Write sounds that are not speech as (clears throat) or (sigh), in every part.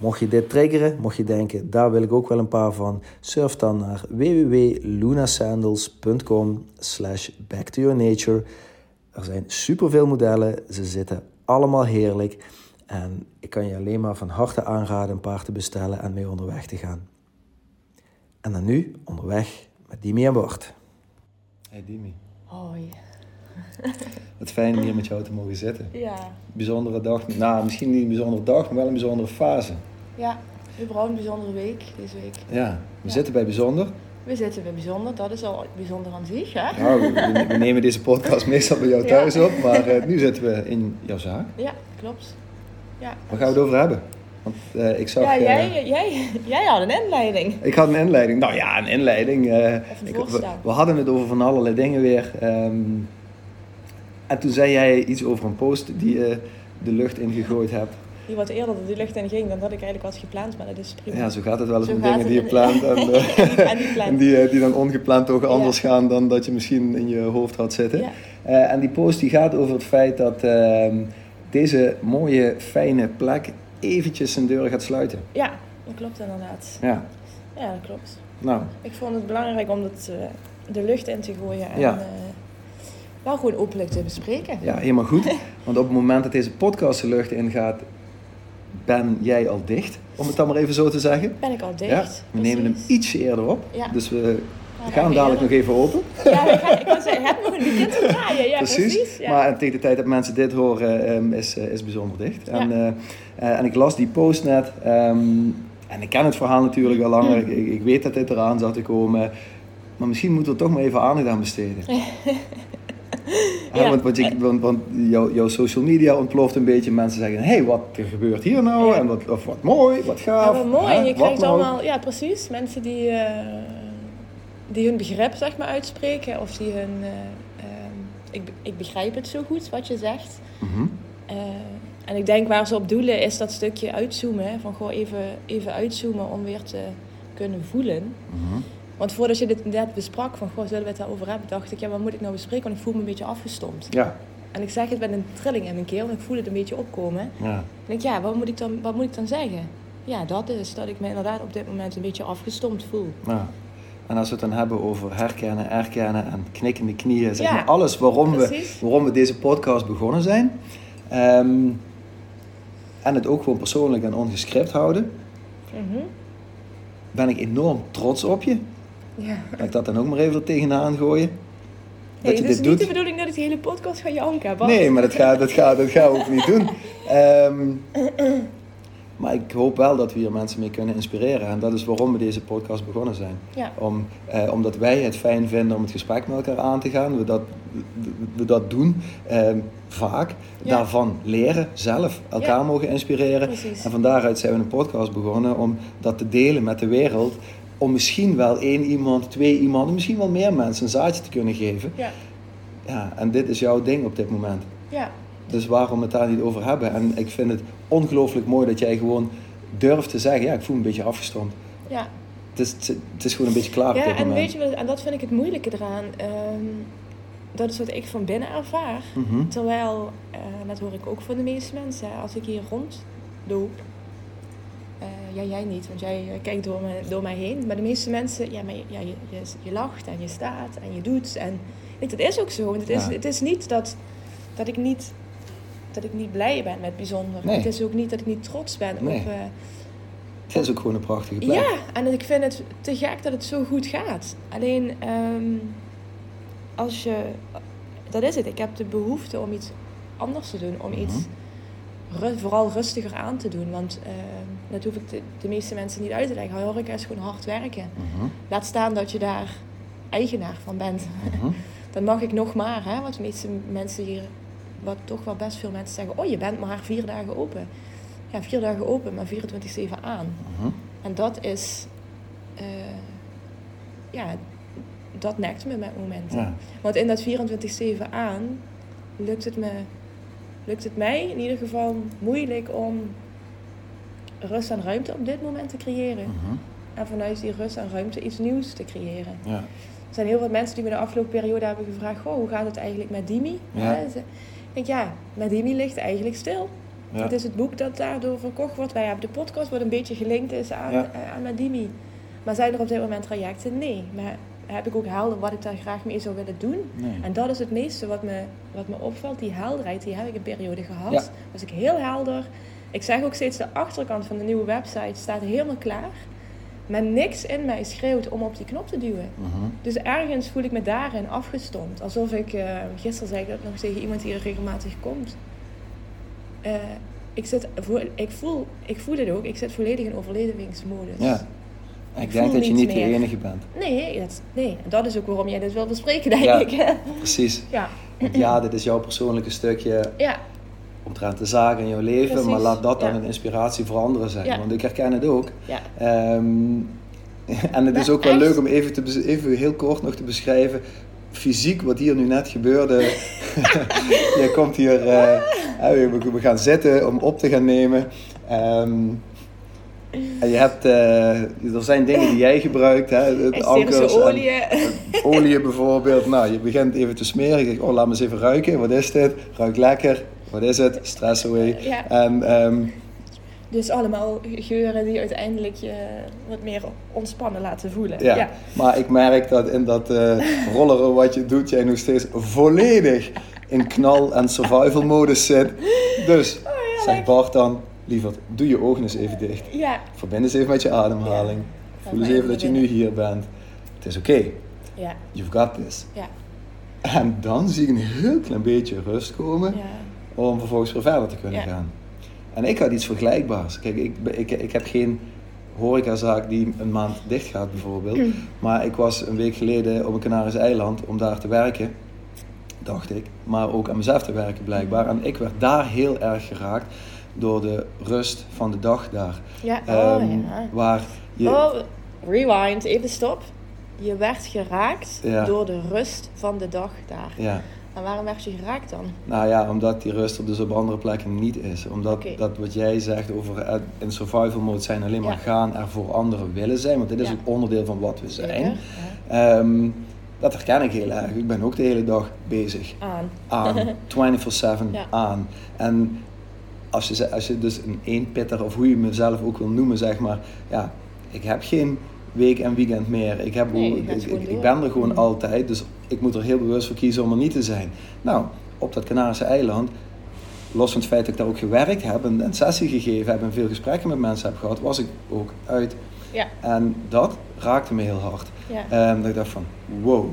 mocht je dit triggeren, mocht je denken, daar wil ik ook wel een paar van, surf dan naar www.lunasandals.com slash back to your nature. Er zijn superveel modellen, ze zitten allemaal heerlijk en ik kan je alleen maar van harte aanraden een paar te bestellen en mee onderweg te gaan. En dan nu onderweg met Dimi en Bart. Hey Dimi. Hoi. (laughs) Wat fijn om hier met jou te mogen zitten. Ja. Bijzondere dag. Nou, misschien niet een bijzondere dag, maar wel een bijzondere fase. Ja, überhaupt een bijzondere week deze week. Ja, we Ja. zitten bij bijzonder. We zitten bij bijzonder, dat is al bijzonder aan zich, hè? Nou, we, we nemen deze podcast meestal bij jou Ja. thuis op, maar eh, nu zitten we in jouw zaak. Ja, klopt. Ja. Waar gaan we het over hebben? Want eh, ik zag... Ja, eh, jij, jij, jij had een inleiding. Ik had een inleiding. Nou ja, een inleiding. een ik- we, we hadden het over van allerlei dingen weer. ehm, en toen zei jij iets over een post die je de lucht ingegooid hebt. Die wat eerder de lucht in ging dan dat ik eigenlijk was gepland, maar dat is prima. Ja, zo gaat het wel eens Zo met gaat dingen die je plant. En, (laughs) eh, En die plant. (laughs) en die, eh, die dan ongepland toch Ja. anders gaan dan dat je misschien in je hoofd had zitten. Ja. Eh, en die post die gaat over het feit dat ehm, deze mooie, fijne plek eventjes zijn deuren gaat sluiten. Ja, dat klopt inderdaad. Ja, Ja, dat klopt. nou, Ik vond het belangrijk om dat, eh, de lucht in te gooien en Ja. eh, wel gewoon openlijk te bespreken. ja, helemaal goed. (laughs) Want op het moment dat deze podcast de lucht ingaat, ben jij al dicht, om het dan maar even zo te zeggen. Ben ik al dicht? Ja, we nemen hem ietsje eerder op. Ja. Dus we Ja, gaan hem dadelijk nog even open. Ja, ik, wou zeggen, heb nog een weekend te draaien. Ja, precies. Maar tegen de tijd dat mensen dit horen, ehm, is, eh, is bijzonder dicht. En, eh, eh, en ik las die post net. ehm, en ik ken het verhaal natuurlijk al langer. Mm. Ik, ik weet dat dit eraan zat te komen. Maar misschien moeten we er toch maar even aandacht aan besteden. (laughs) Ja, want want, je, want, want jouw, jouw social media ontploft een beetje. Mensen zeggen, hé, hey, wat gebeurt hier nou? En wat, of wat mooi, wat gaaf. Ja, wat mooi. Hè? En je krijgt nou? allemaal, ja precies, mensen die, eh, die hun begrip zeg maar uitspreken. Of die hun, eh, ehm, ik, ik begrijp het zo goed wat je zegt. Mhm. Eh, en ik denk waar ze op doelen is dat stukje uitzoomen. Hè, van gewoon even, even uitzoomen om weer te kunnen voelen. Mhm. Want voordat je dit net besprak, van goh, zullen we het daarover hebben, dacht ik, ja, wat moet ik nou bespreken? Want ik voel me een beetje afgestompt. Ja, En ik zeg het met een trilling in mijn keel en ik voel het een beetje opkomen. ja. En ik denk, ja, wat moet ik dan, wat moet ik dan zeggen? Ja, dat is dat ik me inderdaad op dit moment een beetje afgestompt voel. Ja. En als we het dan hebben over herkennen, erkennen en knikkende knieën, zeg Ja, maar alles waarom we, waarom we deze podcast begonnen zijn. Ehm, en het ook gewoon persoonlijk en ongescript houden, Mhm. ben ik enorm trots op je. Ja. Laat ik dat dan ook maar even er tegenaan gooien. Nee, Dat je het is dit niet doet. de bedoeling dat ik de hele podcast ga janken, Bart. Nee, maar dat, gaat, dat, gaat, dat gaan we ook niet doen. Ehm, maar ik hoop wel dat we hier mensen mee kunnen inspireren. En dat is waarom we deze podcast begonnen zijn. Ja. Om, eh, omdat wij het fijn vinden om het gesprek met elkaar aan te gaan. We dat, we, we dat doen ehm, vaak. Ja. Daarvan leren, zelf elkaar Ja. mogen inspireren. Precies. En van daaruit zijn we een podcast begonnen om dat te delen met de wereld. Om misschien wel één iemand, twee iemand, misschien wel meer mensen een zaadje te kunnen geven. Ja. Ja, en dit is jouw ding op dit moment. Ja. Dus waarom het daar niet over hebben? En ik vind het ongelooflijk mooi dat jij gewoon durft te zeggen: ja, ik voel me een beetje afgestomd. Ja. Het is, het is gewoon een beetje klaar op Ja, dit en moment. weet je wat, en dat vind ik het moeilijke eraan. Ehm, dat is wat ik van binnen ervaar. Mhm. Terwijl, eh, dat hoor ik ook van de meeste mensen, als ik hier rondloop. Eh ja, jij niet, want jij eh, kijkt door, me, door mij heen. Maar de meeste mensen, ja, maar je, ja, je, je, je lacht en je staat en je doet. En weet, dat is ook zo. Want het is, Ja. het is niet dat, dat, ik niet dat ik niet blij ben met bijzonder. Nee. Het is ook niet dat ik niet trots ben Nee. op... eh, Het is ook gewoon een prachtige plek. ja, en ik vind het te gek dat het zo goed gaat. Alleen ehm, als je. Dat is het. Ik heb de behoefte om iets anders te doen. Om iets ru- vooral rustiger aan te doen. Want ehm, dat hoef ik de, de meeste mensen niet uit te leggen. Horeca is gewoon hard werken. Mhm. Laat staan dat je daar eigenaar van bent. Mhm. (laughs) Dan mag ik nog maar. Hè, wat de meeste mensen hier. Wat toch wel best veel mensen zeggen. Oh, je bent maar vier dagen open. Ja, vier dagen open, maar 24-7 aan. Mhm. En dat is, eh, ja, dat nekt me met momenten. Ja. Want in dat 24-7 aan lukt het, me, lukt het mij in ieder geval moeilijk om rust en ruimte op dit moment te creëren. Mhm. En vanuit die rust en ruimte iets nieuws te creëren. Ja. Er zijn heel veel mensen die me de afgelopen periode hebben gevraagd: Goh, hoe gaat het eigenlijk met Dimi? Ja. Ik denk ja, met Dimi ligt eigenlijk stil. Ja. Het is het boek dat daardoor verkocht wordt. Wij hebben de podcast wat een beetje gelinkt is aan, Ja. eh, aan Madimi. Maar zijn er op dit moment trajecten? Nee. Maar heb ik ook helder wat ik daar graag mee zou willen doen? Nee. En dat is het meeste wat me, wat me opvalt. Die helderheid, die heb ik een periode gehad. Ja. Was ik heel helder. Ik zeg ook steeds, de achterkant van de nieuwe website staat helemaal klaar. Maar niks in mij schreeuwt om op die knop te duwen. Mhm. Dus ergens voel ik me daarin afgestomd. Alsof ik, eh, gisteren zei ik dat nog tegen iemand die er regelmatig komt. Eh, ik, zit, ik, voel, ik voel het ook, ik zit volledig in overlevingsmodus. Ja. Ik, Ik denk dat je niet de enige bent. Nee, dat, nee, dat is ook waarom jij dit wil bespreken, denk Ja. ik. Precies. ja. Want ja, dit is jouw persoonlijke stukje ja, omtrent de zaken in jouw leven. Precies, Maar laat dat dan ja. een inspiratie voor anderen zijn. Want ik herken het ook. ja, Ehm, (laughs) en het is ook wel echt? leuk om even, te, even heel kort nog te beschrijven. Fysiek wat hier nu net gebeurde. (laughs) (laughs) Jij komt hier, we, we gaan zitten om op te gaan nemen. Ehm, en je hebt, eh, er zijn dingen die jij gebruikt, hè, etherische olie. (laughs) olie bijvoorbeeld. Nou, je begint even te smeren. Je oh, laat me eens even ruiken. Wat is dit? Ruikt lekker. Wat is het? Stress away. Ja. En ehm, Dus allemaal geuren die uiteindelijk je wat meer ontspannen laten voelen. Ja, maar ik merk dat in dat eh rolleren wat je doet, jij nog steeds volledig in knal- en survival modus zit. Dus, zeg Bart dan, lieverd, doe je ogen eens even dicht. Ja, Verbind eens even met je ademhaling. Ja. Voel eens even dat je nu hier bent. Het is oké, ja, you've got this. ja, En dan zie ik een heel klein beetje rust komen ja. om vervolgens weer verder te kunnen Ja. gaan. En ik had iets vergelijkbaars. Kijk, ik, ik, ik heb geen horecazaak die een maand dicht gaat bijvoorbeeld. Maar ik was een week geleden op een Canarische eiland om daar te werken. Dacht ik. Maar ook aan mezelf te werken blijkbaar. En ik werd daar heel erg geraakt door de rust van de dag daar. Ja, oh Ehm, ja. Waar je... Oh, rewind, even stop. Je werd geraakt Ja. door de rust van de dag daar. Ja, En waarom werd je geraakt dan? nou ja, omdat die rust er dus op andere plekken niet is. Omdat dat wat jij zegt over in survival mode zijn alleen maar Ja. gaan er voor anderen willen zijn. Want dit is ook onderdeel van wat we zijn. Ehm, dat herken ik heel erg. Ik ben ook de hele dag bezig. Aan. Aan. (laughs) 24-7 Ja. aan. En als je, als je dus een eenpitter, of hoe je mezelf ook wil noemen, zeg maar. Ja, ik heb geen week en weekend meer. Ik, heb, Nee, ik, ben er gewoon Mhm. altijd. Dus ik moet er heel bewust voor kiezen om er niet te zijn. Nou, op dat Canarische eiland, los van het feit dat ik daar ook gewerkt heb en een sessie gegeven heb en veel gesprekken met mensen heb gehad, was ik ook uit. Ja, En dat raakte me heel hard. ja. Ehm, dat ik dacht van, wow,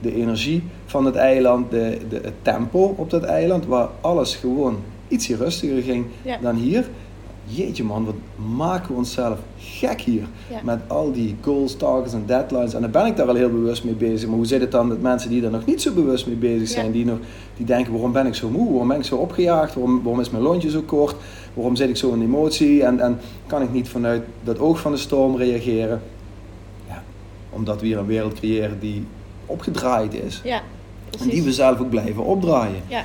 de energie van het eiland, de, de, het tempo op dat eiland, waar alles gewoon ietsje rustiger ging Ja. dan hier. Jeetje man, wat maken we onszelf gek hier. Ja. Met al die goals, targets en deadlines. En dan ben ik daar al heel bewust mee bezig. Maar hoe zit het dan met mensen die daar nog niet zo bewust mee bezig zijn? Ja. Die, nog, die denken, waarom ben ik zo moe? Waarom ben ik zo opgejaagd? Waarom, waarom is mijn lontje zo kort? Waarom zit ik zo in emotie? En, en kan ik niet vanuit dat oog van de storm reageren? Ja, omdat we hier een wereld creëren die opgedraaid is. ja. En die we zelf ook blijven opdraaien. Ja,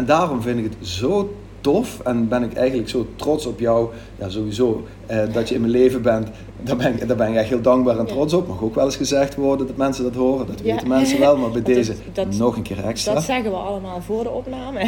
En daarom vind ik het zo tof en ben ik eigenlijk zo trots op jou. Ja, sowieso. eh, dat je in mijn leven bent. Daar ben, ik, daar ben ik echt heel dankbaar en trots op. Mag ook wel eens gezegd worden dat mensen dat horen. Dat Ja. weten mensen wel. Maar bij (laughs) Dat- deze dat- nog een keer extra. Dat zeggen we allemaal voor de opname.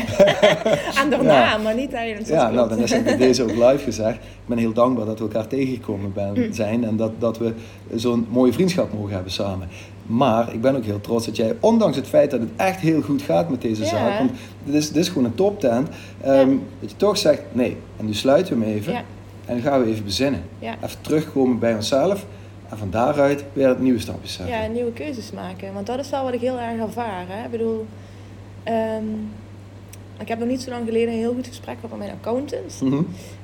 (laughs) en daarna, Ja. maar niet tijdens Ja, nou dan is het bij deze ook live gezegd. Ik ben heel dankbaar dat we elkaar tegengekomen ben, Mm. zijn en dat, dat we zo'n mooie vriendschap mogen hebben samen. Maar ik ben ook heel trots dat jij, ondanks het feit dat het echt heel goed gaat met deze Ja. zaak, want dit is, dit is gewoon een toptent, Ja. dat je toch zegt, nee, en nu sluiten we hem even Ja. en dan gaan we even bezinnen. Even terugkomen bij onszelf en van daaruit weer nieuwe stapjes zetten. Ja, nieuwe keuzes maken. Want dat is wel wat ik heel erg ervaar. Hè? Ik bedoel, ehm, ik heb nog niet zo lang geleden een heel goed gesprek gehad met mijn accountant. Mhm.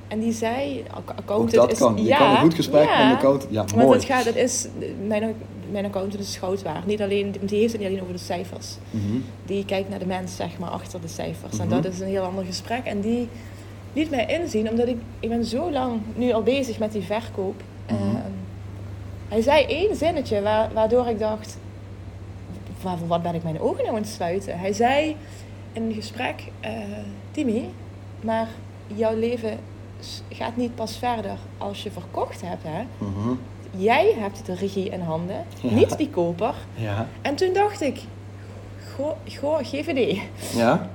En die zei, ac- Ook accountant dat is... kan. Je ja, kan een goed gesprek ja, met een accountant. Ja, Want mooi. het gaat, het is, mijn, mijn accountant is waard. Niet alleen, die heeft het niet alleen over de cijfers. Mhm. Die kijkt naar de mens, zeg maar, achter de cijfers. Mhm. En dat is een heel ander gesprek. En die liet mij inzien, omdat ik, ik ben zo lang nu al bezig met die verkoop. Mhm. Ehm, hij zei één zinnetje wa- waardoor ik dacht, waarvoor wat ben ik mijn ogen nou aan het sluiten? Hij zei in een gesprek, eh Timmy, maar jouw leven gaat niet pas verder als je verkocht hebt. Hè? Jij hebt de regie in handen, Ja. niet die koper. Ja. En toen dacht ik, goh, goh GVD. Ja?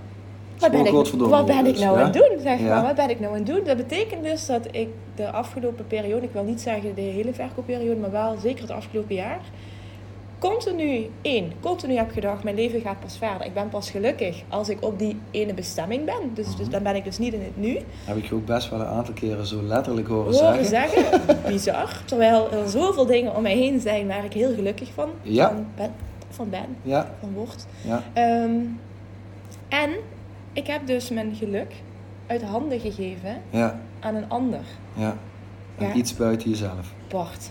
Wat ben, ik, wat ben ik nou ja? aan het doen, zeg maar. Wat ben ik nou aan het doen? Dat betekent dus dat ik de afgelopen periode, ik wil niet zeggen de hele verkoopperiode, maar wel zeker het afgelopen jaar, continu, één, continu heb gedacht, mijn leven gaat pas verder. Ik ben pas gelukkig als ik op die ene bestemming ben. Dus, Mhm. dus dan ben ik dus niet in het nu. Heb ik je ook best wel een aantal keren zo letterlijk horen, Horen zeggen. zeggen, (laughs) bizar. Terwijl er zoveel dingen om mij heen zijn waar ik heel gelukkig van, Ja. van, ben, van ben, Ja, van word. ja. Ehm, en ik heb dus mijn geluk uit handen gegeven Ja, aan een ander. ja. En iets buiten jezelf. Bart.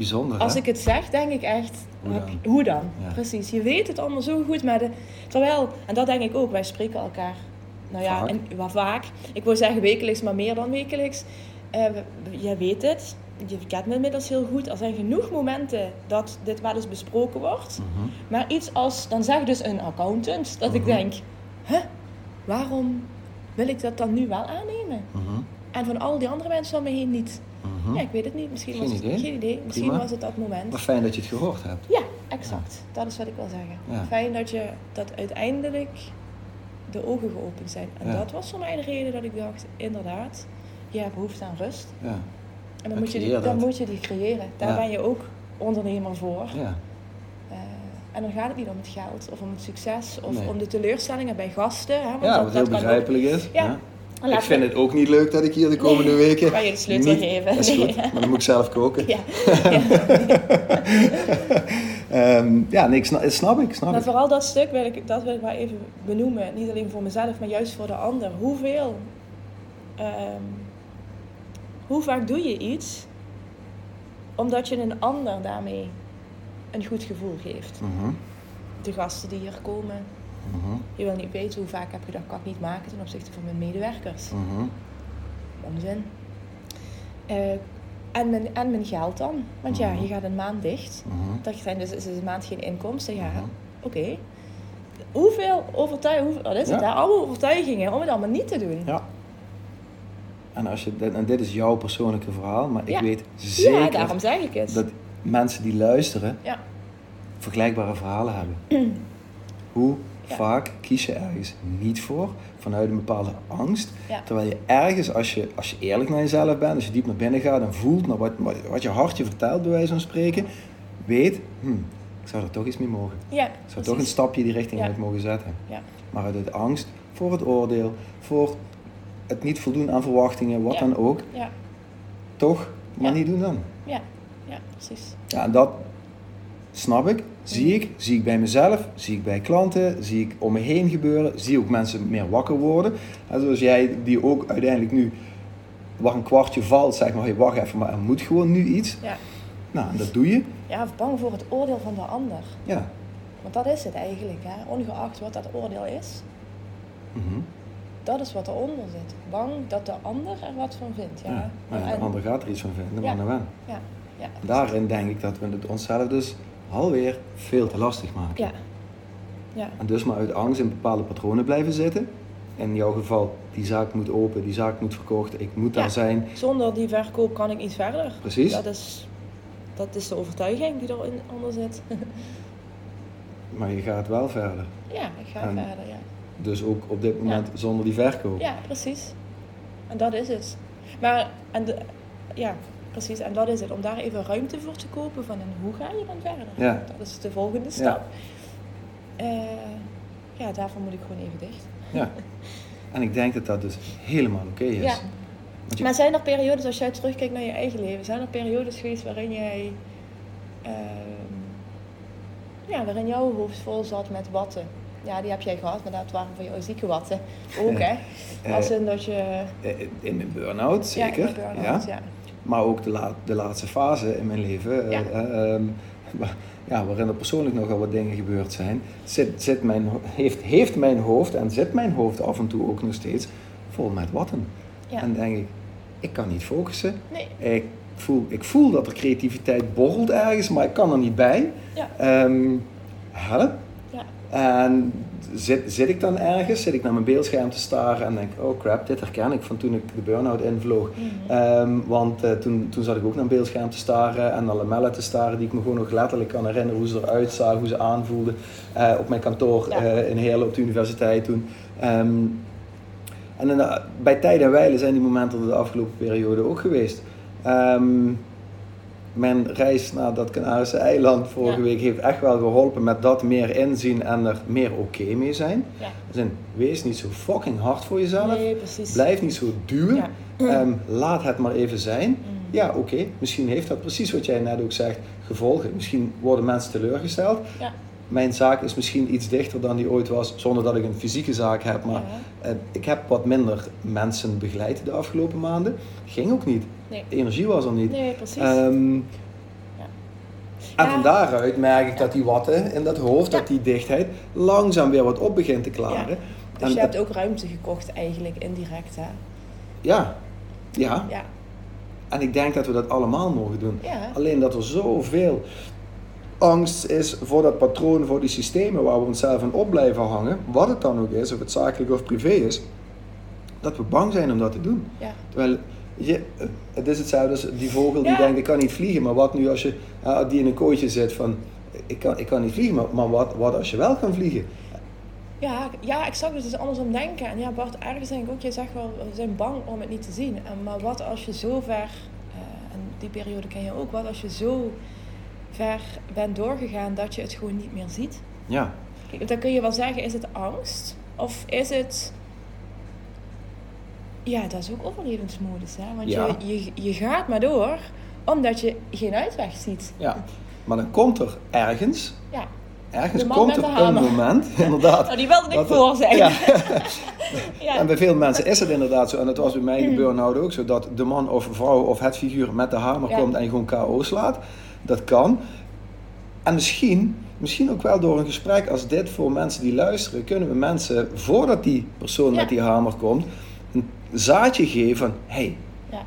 Bijzonder, Als hè? ik het zeg, denk ik echt, Hoe dan? je- hoe dan? Ja. Precies. Je weet het allemaal zo goed, maar de, terwijl, en dat denk ik ook, wij spreken elkaar, nou ja, Vaak. en, wel vaak. Ik wil zeggen wekelijks, maar meer dan wekelijks. We- we- jij weet het, je kent me inmiddels heel goed. Er zijn genoeg momenten dat dit wel eens besproken wordt. Mhm. Maar iets als, dan zegt dus een accountant, dat ik Mhm. denk, hè, waarom wil ik dat dan nu wel aannemen? Mhm. En van al die andere mensen om me heen niet. Mhm. Ja, ik weet het niet. Misschien Geen was het idee. geen idee. Misschien Prima. was het dat moment. Maar fijn dat je het gehoord hebt. Ja, exact. Dat is wat ik wil zeggen. Ja. Fijn dat je dat uiteindelijk de ogen geopend zijn. En Ja. dat was voor mij de reden dat ik dacht, inderdaad, je hebt behoefte aan rust. Ja, En Dan moet je, die, dan moet je die creëren. Daar ben je ook ondernemer voor. ja. Eh, en dan gaat het niet om het geld of om het succes of Nee. om de teleurstellingen bij gasten. Hè, want ja dat, wat dat heel ook- begrijpelijk is. Ja. Ik vind het ook niet leuk dat ik hier de komende Nee, weken... kan je de sleutel niet- geven. Dat is Nee. goed, (laughs) maar dan moet ik zelf koken. Ja. ja. (laughs) Ehm, ja, nee, ik snap, snap ik, snap Maar ik. vooral dat stuk wil ik, dat wil ik wel even benoemen. Niet alleen voor mezelf, maar juist voor de ander. Hoeveel, ehm, hoe vaak doe je iets omdat je een ander daarmee een goed gevoel geeft? Mhm, De gasten die hier komen, mhm, je wil niet weten hoe vaak heb gedacht, kan ik niet maken ten opzichte van mijn medewerkers. mhm. Onzin. Eh, en, mijn, en mijn geld dan. Want ja, Mhm. je gaat een maand dicht. Dat je dus is een maand geen inkomsten. Ja, oké. Hoeveel overtuigingen, hoeveel, wat is het Ja. daar? Allemaal overtuigingen om het allemaal niet te doen. Ja. En, als je, en dit is jouw persoonlijke verhaal, maar ik Ja. weet Ja, zeker daarom zeg ik het. dat mensen die luisteren Ja. vergelijkbare verhalen hebben. (clears throat) Hoe Ja. vaak kies je ergens niet voor vanuit een bepaalde angst, Ja. terwijl je ergens, als je, als je eerlijk naar jezelf bent, als je diep naar binnen gaat en voelt naar wat, wat- je hart je vertelt, bij wijze van spreken, weet, hm, ik zou er toch iets mee mogen. Ja, Ik zou toch een stapje die richting uit mogen zetten. Ja. Maar uit de angst voor het oordeel, voor het niet voldoen aan verwachtingen, wat dan ook, Ja, toch maar niet doen dan. ja, ja, precies. Ja, en dat snap ik, zie ik, zie ik bij mezelf, zie ik bij klanten, zie ik om me heen gebeuren, zie ook mensen meer wakker worden. En zoals jij, die ook uiteindelijk nu, waar een kwartje valt, zeg maar, hey, wacht even, maar er moet gewoon nu iets. Ja. Nou, en dat doe je. ja, of bang voor het oordeel van de ander. Ja. Want dat is het eigenlijk, hè? ongeacht wat dat oordeel is. Mhm. Dat is wat eronder zit. Bang dat de ander er wat van vindt. Ja, Ja. De ander gaat er iets van vinden, Ja. maar nou wel. ja, ja. Daarin denk ik dat we het onszelf dus alweer veel te lastig maken. Ja. Ja. En dus maar uit angst in bepaalde patronen blijven zitten. in jouw geval, die zaak moet open, die zaak moet verkocht, ik moet daar Ja. zijn. Zonder die verkoop kan ik niet verder. Precies. Dat is, dat is de overtuiging die erin onder zit. (laughs) Maar je gaat wel verder. ja, ik ga En- verder, ja. Dus ook op dit moment zonder die verkoop. Ja, precies. En dat is het. Maar, en de, ja, precies. En dat is het. Om daar even ruimte voor te kopen van en hoe ga je dan verder? Ja. Dat is de volgende stap. Eh, ja, daarvoor moet ik gewoon even dicht. Ja. (laughs) En ik denk dat dat dus helemaal oké is. Ja. Je- Maar zijn er periodes, als jij terugkijkt naar je eigen leven, zijn er periodes geweest waarin jij, ehm, ja, waarin jouw hoofd vol zat met watten? Ja, die heb jij gehad, maar dat waren voor jou zieke watten. Ook, hè? Eh, Als in dat je... eh, In mijn burn-out, zeker. Ja, in burn-out, ja. Maar ook de, la- de laatste fase in mijn leven, eh, Ja. eh, ehm, ja, waarin er persoonlijk nogal wat dingen gebeurd zijn, zit, zit mijn, heeft, heeft mijn hoofd en zit mijn hoofd af en toe ook nog steeds vol met watten. Ja. En denk ik, ik kan niet focussen. Nee. Ik voel, ik voel dat er creativiteit borrelt ergens, maar ik kan er niet bij. Ja. Ehm, help. En zit, zit ik dan ergens, zit ik naar mijn beeldscherm te staren en denk, oh crap, dit herken ik van toen ik de burn-out invloog. Mhm. Ehm, want eh, toen, toen zat ik ook naar een beeldscherm te staren en naar lamellen te staren die ik me gewoon nog letterlijk kan herinneren hoe ze eruit zagen, hoe ze aanvoelden. eh, op mijn kantoor Ja. eh, in Heerlen op de universiteit toen. Ehm, en inderdaad, bij tijd en wijle zijn die momenten de afgelopen periode ook geweest. Ehm, mijn reis naar dat Canarische eiland vorige Ja. week heeft echt wel geholpen met dat meer inzien en er meer oké mee zijn. Ja. Dus in, wees niet zo fucking hard voor jezelf. Nee, precies. Blijf niet zo duwen. Ja. Ehm, laat het maar even zijn. Mm. Ja, oké. Misschien heeft dat precies wat jij net ook zegt gevolgen. Misschien worden mensen teleurgesteld. Ja. Mijn zaak is misschien iets dichter dan die ooit was, zonder dat ik een fysieke zaak heb. Maar eh, ik heb wat minder mensen begeleid de afgelopen maanden. Ging ook niet. Nee. De energie was er niet. Nee, precies. Ehm, Ja. En van daaruit merk ik dat die watten in dat hoofd, Ja. dat die dichtheid, langzaam weer wat op begint te klaren. dus En je hebt ook ruimte gekocht eigenlijk, indirect, hè? Ja, ja. Ja. En ik denk dat we dat allemaal mogen doen. Ja. Alleen dat er zoveel angst is voor dat patroon, voor die systemen waar we onszelf aan op blijven hangen, wat het dan ook is, of het zakelijk of privé is, dat we bang zijn om dat te doen. Ja. Terwijl, je, het is hetzelfde als die vogel die Ja. denkt, ik kan niet vliegen, maar wat nu als je, die in een kooitje zit van, ik kan, ik kan niet vliegen, maar, maar wat, wat als je wel kan vliegen? Ja, ja, ik zag dus eens andersom denken. En ja, Bart, ergens denk ik ook, jij zegt wel, we zijn bang om het niet te zien. En, maar wat als je zo ver, eh, en die periode ken je ook, wat als je zo ver bent doorgegaan dat je het gewoon niet meer ziet? Ja, Kijk, dan kun je wel zeggen, is het angst? Of is het... Ja, dat is ook overlevingsmodus, hè? Want Ja. je, je, je gaat maar door, omdat je geen uitweg ziet. ja. Maar dan komt er ergens, Ja. ergens De komt er de een moment, (laughs) inderdaad. Nou, die wilde ik er- voor zijn. Ja. (laughs) Ja. En bij veel mensen is het inderdaad zo. En dat was bij mij Mm. in burn-out ook zo. Dat de man of vrouw of het figuur met de hamer Ja. komt en je gewoon KO slaat. Dat kan. En misschien, misschien ook wel door een gesprek als dit voor mensen die luisteren, kunnen we mensen, voordat die persoon Ja. met die hamer komt, zaadje geven van, hey, Ja.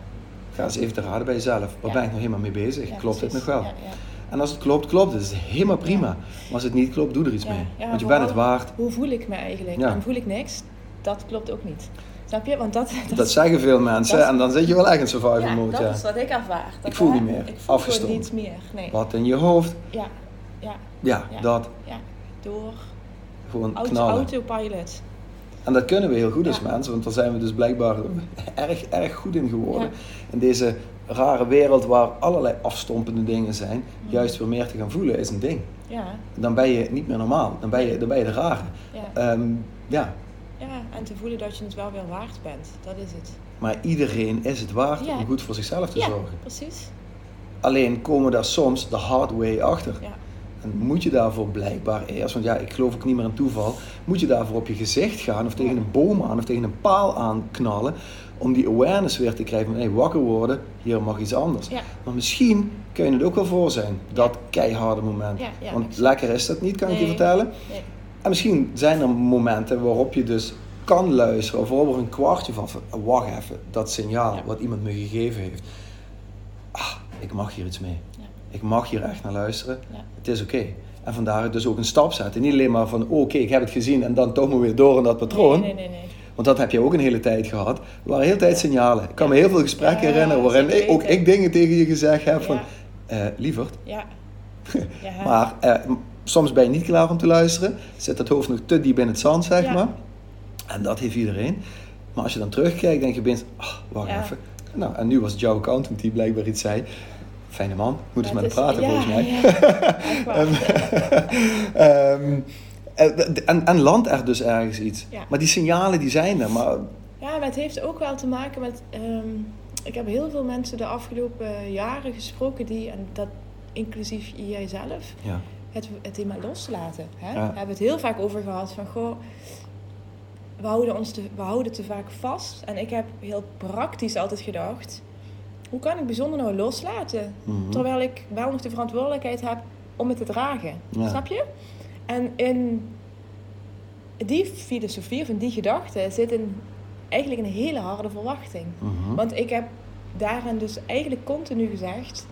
ga eens even te raden bij jezelf. Waar Ja. ben ik nog helemaal mee bezig? Klopt dit nog precies. wel? Ja, ja. En als het klopt, klopt het. Dat is helemaal prima. Maar als het niet klopt, doe er iets mee. Want je bent het waard. Hoe voel ik me eigenlijk? En voel ik niks? Dat klopt ook niet. Snap je? Want dat, dat, Dat zeggen veel mensen. dat en dan zit je wel echt in survival ja, mode. dat Ja. is wat ik ervaar. Dat Ik voel niet meer. Ik voel niets meer. Nee. Wat in je hoofd. Ja, ja, Ja, Ja. dat. ja. Door Gewoon auto, knallen. autopilot. En dat kunnen we heel goed als Ja. mensen, want daar zijn we dus blijkbaar (laughs) erg, erg goed in geworden. Ja. In deze rare wereld waar allerlei afstompende dingen zijn, juist weer meer te gaan voelen is een ding. Ja, Dan ben je niet meer normaal, dan ben je, dan ben je de rare. ja. Ehm, ja, ja, en te voelen dat je het wel weer waard bent. Dat is het. maar iedereen is het waard Ja. om goed voor zichzelf te Ja, zorgen. precies. Alleen komen daar soms de hard way achter. Ja, En moet je daarvoor blijkbaar eerst, want ja, ik geloof ook niet meer in toeval, moet je daarvoor op je gezicht gaan of tegen een boom aan of tegen een paal aan knallen om die awareness weer te krijgen van hey, wakker worden, hier mag iets anders. Ja. Maar misschien kun je het ook wel voor zijn, dat keiharde moment. Ja, ja, want lekker is dat niet, kan ik je vertellen. nee. En misschien zijn er momenten waarop je dus kan luisteren of waarop er een kwartje van, wacht even, dat signaal wat iemand me gegeven heeft. Ah, ik mag hier iets mee. Ik mag hier echt naar luisteren. Ja. Het is oké. En vandaar dus ook een stap zetten. Niet alleen maar van, oh, oké, ik heb het gezien en dan toch maar weer door in dat patroon. Nee, nee, nee. Want dat heb je ook een hele tijd gehad. Er waren de hele tijd signalen. Ik kan me heel veel gesprekken herinneren waarin ik, ook ik dingen tegen je gezegd heb van... Eh lieverd, Ja. (laughs) ja. maar eh, soms ben je niet klaar om te luisteren. Zit het hoofd nog te diep in het zand, zeg maar. En dat heeft iedereen. Maar als je dan terugkijkt, denk je opeens... Oh, wacht even. Nou, en nu was het jouw accountant die blijkbaar iets zei. Fijne man, moet eens met hem praten ja, volgens mij. ja. (laughs) (laughs) Ehm, en, en, en landt er dus ergens iets. Ja. Maar die signalen die zijn er. Maar Ja, maar het heeft ook wel te maken met. ehm, ik heb heel veel mensen de afgelopen jaren gesproken die, en dat inclusief jijzelf, ja, het, het thema loslaten. Hè? We hebben het heel vaak over gehad van goh. We houden, ons te, we houden te vaak vast. En ik heb heel praktisch altijd gedacht: hoe kan ik bijzonder nou loslaten? Mhm. Terwijl ik wel nog de verantwoordelijkheid heb om het te dragen. Ja. Snap je? En in die filosofie of in die gedachte zit een, eigenlijk een hele harde verwachting. Mhm. Want ik heb daarin dus eigenlijk continu gezegd: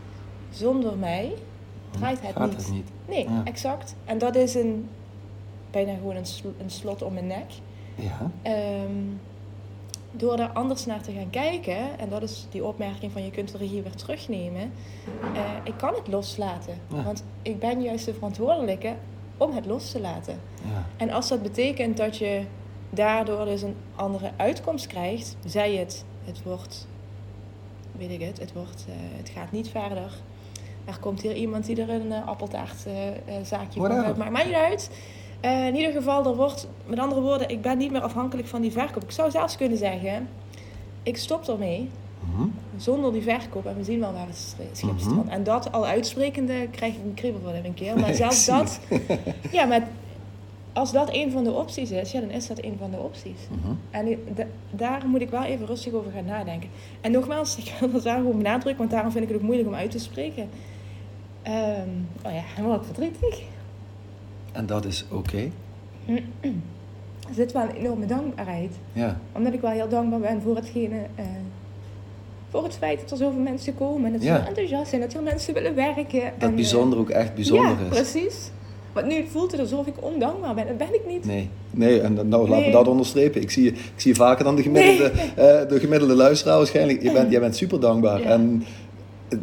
zonder mij draait het niet. het niet. Nee, Ja. exact. En dat is een, bijna gewoon een, sl- een slot om mijn nek. Ja, Ehm, door er anders naar te gaan kijken, en dat is die opmerking van je kunt de regie weer terugnemen. eh, ik kan het loslaten. Ja. Want ik ben juist de verantwoordelijke om het los te laten. ja, En als dat betekent dat je daardoor dus een andere uitkomst krijgt, zij het, het wordt, weet ik het, het, wordt, eh, het gaat niet verder. Er komt hier iemand die er een uh, appeltaartzaakje van Whatever. gaat maken. Maakt niet uit. Eh, in ieder geval, er wordt, met andere woorden, ik ben niet meer afhankelijk van die verkoop. Ik zou zelfs kunnen zeggen, ik stop ermee Mhm. zonder die verkoop en we zien wel waar het schip strandt. En dat al uitsprekende krijg ik een kriebel van een keer. (laughs) Maar zelfs dat, (laughs) ja, maar als dat een van de opties is, ja, dan is dat een van de opties. Mhm. En daar moet ik wel even rustig over gaan nadenken. En nogmaals, (laughs) ik wil dat daar gewoon benadrukken, want daarom vind ik het ook moeilijk om uit te spreken. Ehm, oh ja, helemaal verdrietig. En dat is oké. Er zit wel een enorme dankbaarheid. Ja, Omdat ik wel heel dankbaar ben voor hetgene. eh, voor het feit dat er zoveel mensen komen. En dat ze Ja. heel enthousiast zijn. Dat er mensen willen werken. dat en, bijzonder ook echt bijzonder ja, is. precies. Want nu voelt het alsof ik ondankbaar ben. Dat ben ik niet. Nee, nee, en nou, laten we dat onderstrepen. Ik zie, je, ik zie vaker dan de gemiddelde, eh, de gemiddelde luisteraar waarschijnlijk. Je bent, (laughs) jij bent super dankbaar. Ja. En,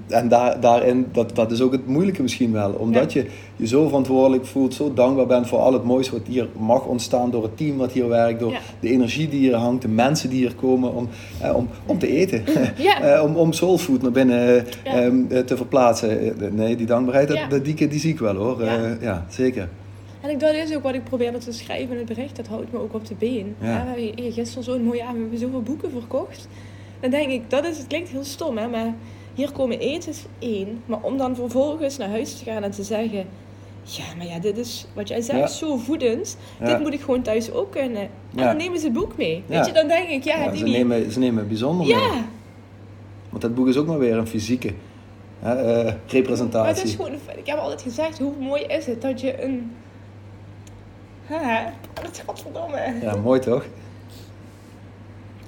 en daar, daarin, dat, dat is ook het moeilijke misschien wel. Omdat je je zo verantwoordelijk voelt, zo dankbaar bent voor al het moois wat hier mag ontstaan door het team wat hier werkt, door Ja. de energie die hier hangt, de mensen die hier komen om, eh, om, om te eten. Ja. (laughs) Eh, om, om soulfood naar binnen eh, ehm, eh, te verplaatsen. Nee, die dankbaarheid, Ja. dat, dat, die, die zie ik wel hoor. Ja. Ja zeker. En ik, dat is ook wat ik probeerde te schrijven in het bericht. Dat houdt me ook op de been. Ja. We hebben gisteren zo'n mooie avond. We hebben zoveel boeken verkocht. Dan denk ik, dat is, het klinkt heel stom hè. Maar hier komen eten is één. Maar om dan vervolgens naar huis te gaan en te zeggen... Ja, maar ja, dit is wat jij zegt, Ja. zo voedend. Ja. Dit moet ik gewoon thuis ook kunnen. En Ja. dan nemen ze het boek mee. Weet je, dan denk ik, ja, die ze, nemen, ze nemen bijzonder mee. Ja, Want dat boek is ook maar weer een fysieke hè, eh, maar representatie. het is gewoon... Ik heb altijd gezegd, hoe mooi is het dat je een... Ha, dat is godverdomme. Ja, mooi toch?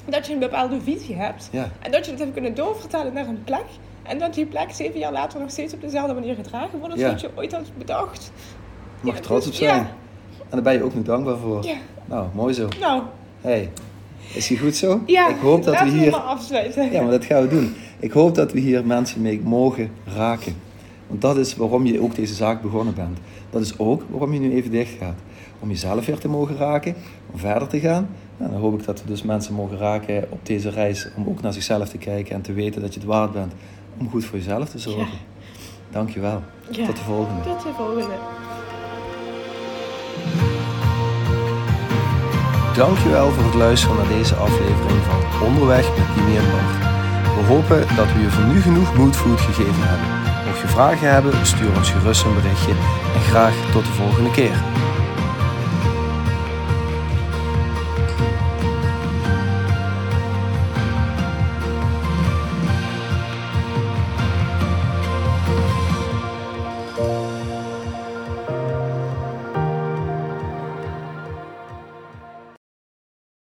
Dat je een bepaalde visie hebt. Ja, En dat je dat hebt kunnen doorvertalen naar een plek. En dat die plek zeven jaar later nog steeds op dezelfde manier gedragen wordt als Ja. wat je ooit had bedacht. je mag Ja, trots op dus- zijn. En daar ben je ook nog dankbaar voor. Nou, mooi zo. nou, Hey, is die goed zo? ja. Ik hoop dat we hier... afsluiten. Ja, maar dat gaan we doen. Ik hoop dat we hier mensen mee mogen raken. Want dat is waarom je ook deze zaak begonnen bent. Dat is ook waarom je nu even dicht gaat. Om jezelf weer te mogen raken, om verder te gaan. Nou, dan hoop ik dat we dus mensen mogen raken op deze reis. Om ook naar zichzelf te kijken en te weten dat je het waard bent. Om goed voor jezelf te zorgen. Ja. Dankjewel. Ja. Tot de volgende. Tot de volgende. Dankjewel voor het luisteren naar deze aflevering van Onderweg met Dimi en Bart. We hopen dat we je voor nu genoeg moodfood gegeven hebben. Mocht je vragen hebben, stuur ons gerust een berichtje en graag tot de volgende keer.